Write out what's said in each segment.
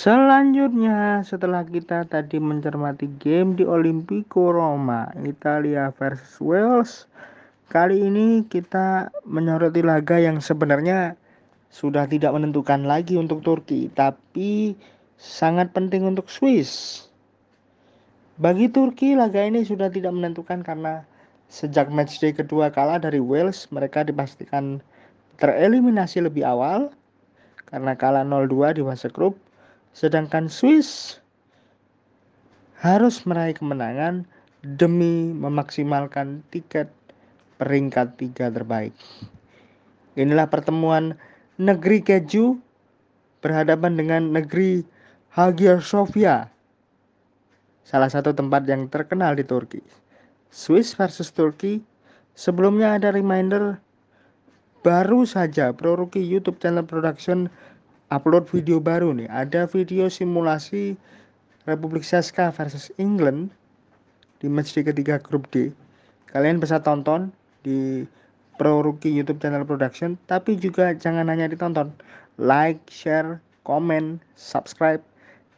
Selanjutnya, setelah kita tadi mencermati game di Olimpico Roma, Italia versus Wales, kali ini kita menyoroti laga yang sebenarnya sudah tidak menentukan lagi untuk Turki, tapi sangat penting untuk Swiss. Bagi Turki, laga ini sudah tidak menentukan karena sejak matchday kedua kalah dari Wales, mereka dipastikan tereliminasi lebih awal karena kalah 0-2 di fase grup Sedangkan Swiss harus meraih kemenangan demi memaksimalkan tiket peringkat tiga terbaik. Inilah pertemuan negeri keju berhadapan dengan negeri Hagia Sophia, salah satu tempat yang terkenal di Turki. Swiss versus Turki. Sebelumnya ada reminder baru saja Pro Rookie YouTube channel production upload video baru nih. Ada video simulasi Republik Saska versus England di match di ketiga grup D. Kalian bisa tonton di Pro Rookie YouTube channel production, tapi juga jangan hanya ditonton. Like, share, komen, subscribe,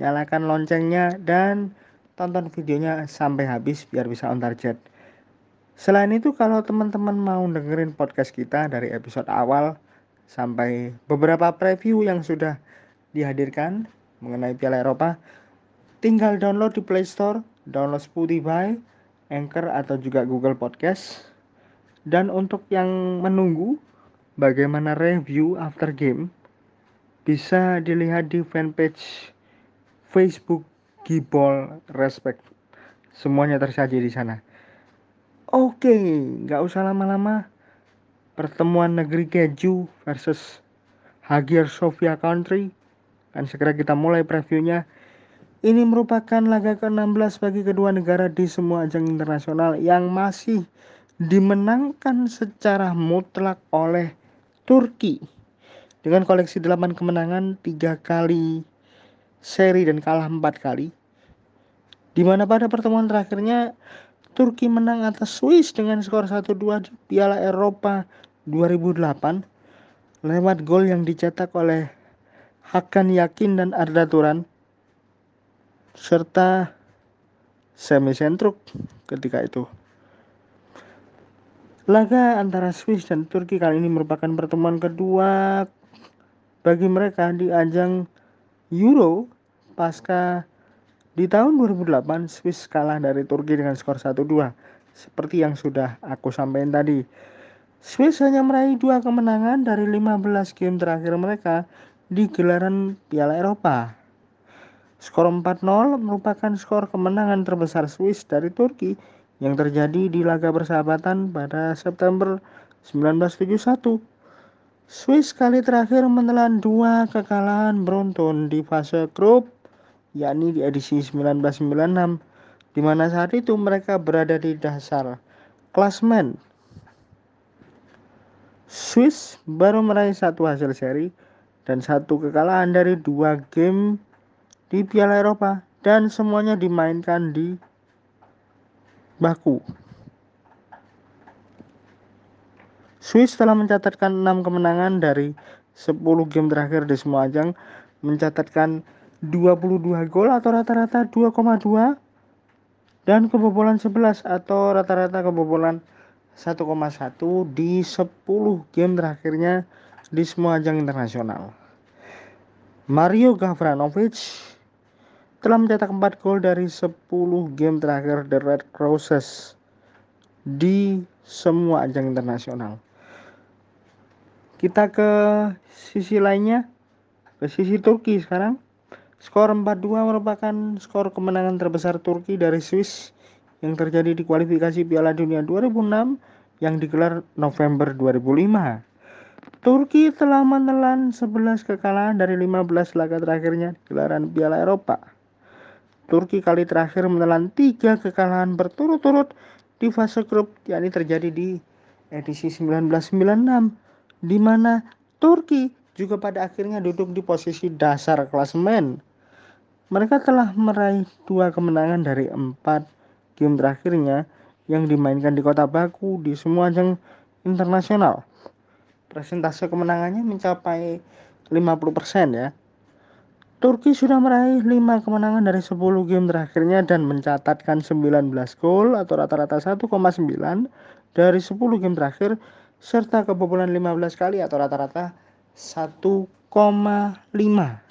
nyalakan loncengnya dan tonton videonya sampai habis biar bisa on target. Selain itu kalau teman-teman mau dengerin podcast kita dari episode awal sampai beberapa preview yang sudah dihadirkan mengenai Piala Eropa tinggal download di Play Store, download Spotify, Anchor atau juga Google Podcast. Dan untuk yang menunggu bagaimana review after game bisa dilihat di fanpage Facebook Gibol Respect. Semuanya tersaji di sana. Oke, nggak usah lama-lama pertemuan negeri keju versus Hagia Sophia Country. Akan segera kita mulai previewnya. Ini merupakan laga ke-16 bagi kedua negara di semua ajang internasional yang masih dimenangkan secara mutlak oleh Turki. Dengan koleksi 8 kemenangan 3 kali seri dan kalah 4 kali. Di mana pada pertemuan terakhirnya Turki menang atas Swiss dengan skor 1-2 di Piala Eropa 2008 lewat gol yang dicetak oleh Hakan Yakin dan Arda Turan serta Semi Sentruk ketika itu. Laga antara Swiss dan Turki kali ini merupakan pertemuan kedua bagi mereka di ajang Euro pasca di tahun 2008 Swiss kalah dari Turki dengan skor 1-2 seperti yang sudah aku sampaikan tadi. Swiss hanya meraih dua kemenangan dari 15 game terakhir mereka di gelaran Piala Eropa. Skor 4-0 merupakan skor kemenangan terbesar Swiss dari Turki yang terjadi di laga persahabatan pada September 1971. Swiss kali terakhir menelan dua kekalahan beruntun di fase grup, yakni di edisi 1996, di mana saat itu mereka berada di dasar klasmen Swiss baru meraih satu hasil seri dan satu kekalahan dari dua game di Piala Eropa dan semuanya dimainkan di Baku. Swiss telah mencatatkan 6 kemenangan dari 10 game terakhir di semua ajang, mencatatkan 22 gol atau rata-rata 2,2 dan kebobolan 11 atau rata-rata kebobolan 1,1 di 10 game terakhirnya di semua ajang internasional. Mario Gavranovic telah mencetak 4 gol dari 10 game terakhir The Red Crosses di semua ajang internasional. Kita ke sisi lainnya, ke sisi Turki sekarang. Skor 4-2 merupakan skor kemenangan terbesar Turki dari Swiss yang terjadi di kualifikasi Piala Dunia 2006 yang digelar November 2005. Turki telah menelan 11 kekalahan dari 15 laga terakhirnya di gelaran Piala Eropa. Turki kali terakhir menelan 3 kekalahan berturut-turut di fase grup yakni terjadi di edisi 1996 di mana Turki juga pada akhirnya duduk di posisi dasar klasemen. Mereka telah meraih dua kemenangan dari empat game terakhirnya yang dimainkan di kota Baku di semua ajang internasional. Presentase kemenangannya mencapai 50% ya. Turki sudah meraih 5 kemenangan dari 10 game terakhirnya dan mencatatkan 19 gol atau rata-rata 1,9 dari 10 game terakhir serta kebobolan 15 kali atau rata-rata 1,5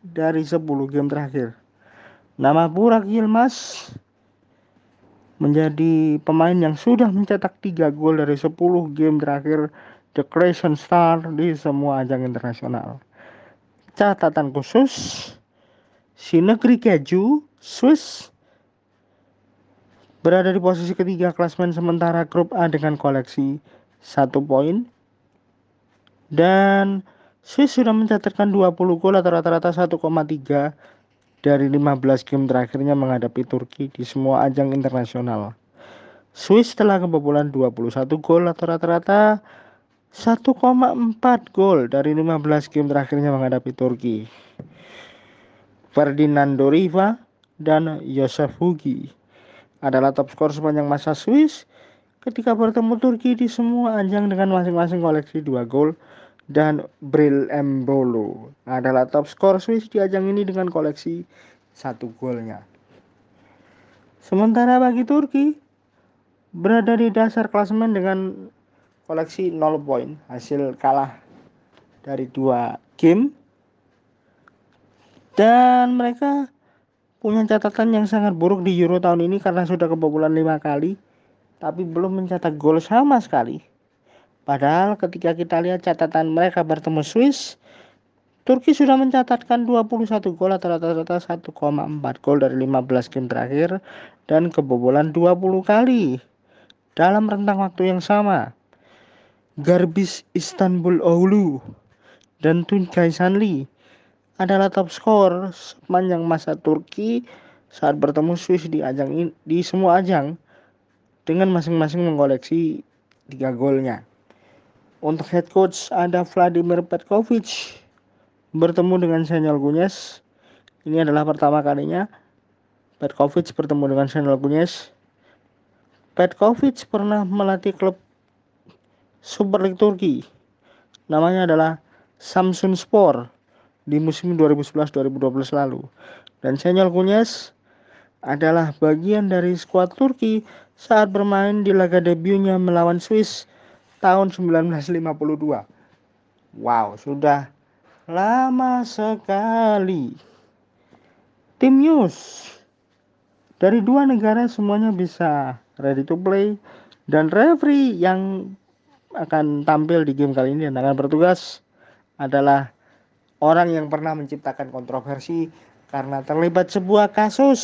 dari 10 game terakhir. Nama Burak Yilmaz menjadi pemain yang sudah mencetak 3 gol dari 10 game terakhir The Creation Star di semua ajang internasional. Catatan khusus, Si negeri keju, Swiss, berada di posisi ketiga klasmen sementara grup A dengan koleksi satu poin. Dan Swiss sudah mencatatkan 20 gol atau rata-rata 1,3 dari 15 game terakhirnya menghadapi Turki di semua ajang internasional. Swiss telah kebobolan 21 gol atau rata-rata 1,4 gol dari 15 game terakhirnya menghadapi Turki. Ferdinando Riva, dan Yosef Hugi adalah top skor sepanjang masa Swiss ketika bertemu Turki di semua ajang dengan masing-masing koleksi 2 gol dan Bril Embolo adalah top skor Swiss di ajang ini dengan koleksi satu golnya. Sementara bagi Turki berada di dasar klasemen dengan koleksi 0 poin hasil kalah dari dua game dan mereka punya catatan yang sangat buruk di Euro tahun ini karena sudah kebobolan lima kali, tapi belum mencetak gol sama sekali. Padahal ketika kita lihat catatan mereka bertemu Swiss, Turki sudah mencatatkan 21 gol atau rata-rata 1,4 gol dari 15 game terakhir dan kebobolan 20 kali dalam rentang waktu yang sama. Garbis Istanbul Oulu dan Tuncay Sanli adalah top skor sepanjang masa Turki saat bertemu Swiss di ajang di semua ajang dengan masing-masing mengoleksi tiga golnya. Untuk head coach ada Vladimir Petkovic bertemu dengan Senol Gunyes. Ini adalah pertama kalinya Petkovic bertemu dengan Senol Gunyes. Petkovic pernah melatih klub Super League Turki. Namanya adalah Samsun Spor di musim 2011-2012 lalu. Dan Senyol Kunyes adalah bagian dari skuad Turki saat bermain di laga debutnya melawan Swiss tahun 1952. Wow, sudah lama sekali. Tim News dari dua negara semuanya bisa ready to play dan referee yang akan tampil di game kali ini dan akan bertugas adalah orang yang pernah menciptakan kontroversi karena terlibat sebuah kasus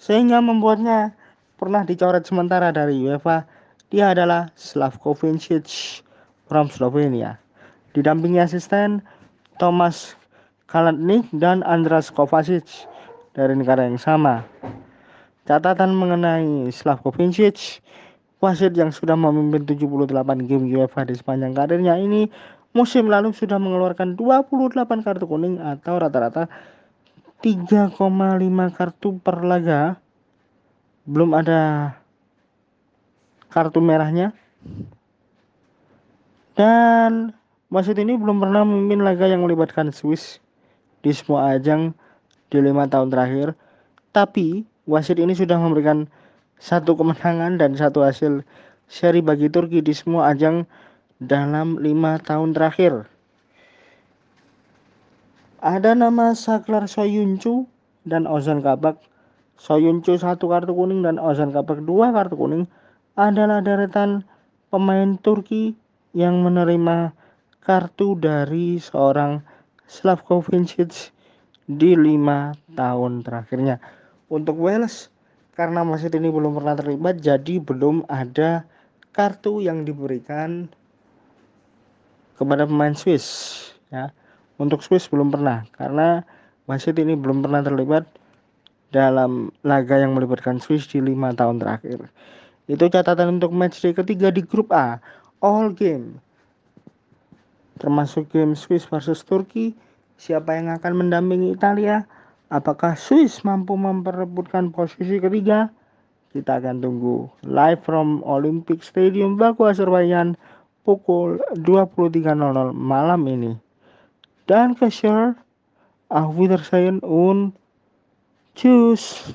sehingga membuatnya pernah dicoret sementara dari UEFA. Dia adalah Slavko Vincic from Slovenia. Didampingi asisten Thomas Kalatnik dan Andras Kovacic dari negara yang sama. Catatan mengenai Slavko Vincic, wasit yang sudah memimpin 78 game UEFA di sepanjang karirnya ini musim lalu sudah mengeluarkan 28 kartu kuning atau rata-rata 3,5 kartu per laga. Belum ada kartu merahnya. Dan wasit ini belum pernah memimpin laga yang melibatkan Swiss di semua ajang di lima tahun terakhir. Tapi wasit ini sudah memberikan satu kemenangan dan satu hasil seri bagi Turki di semua ajang dalam lima tahun terakhir. Ada nama Saklar Soyuncu dan Ozan Kabak. Soyuncu satu kartu kuning dan Ozan Kabak dua kartu kuning adalah deretan pemain Turki yang menerima kartu dari seorang Slavko Vincic di lima tahun terakhirnya. Untuk Wales, karena masih ini belum pernah terlibat, jadi belum ada kartu yang diberikan kepada pemain Swiss ya untuk Swiss belum pernah karena wasit ini belum pernah terlibat dalam laga yang melibatkan Swiss di lima tahun terakhir itu catatan untuk match day ketiga di grup A all game termasuk game Swiss versus Turki siapa yang akan mendampingi Italia apakah Swiss mampu memperebutkan posisi ketiga kita akan tunggu live from Olympic Stadium Baku Azerbaijan pukul 23.00 malam ini. Dan ke share Auf Wiedersehen und tschüss.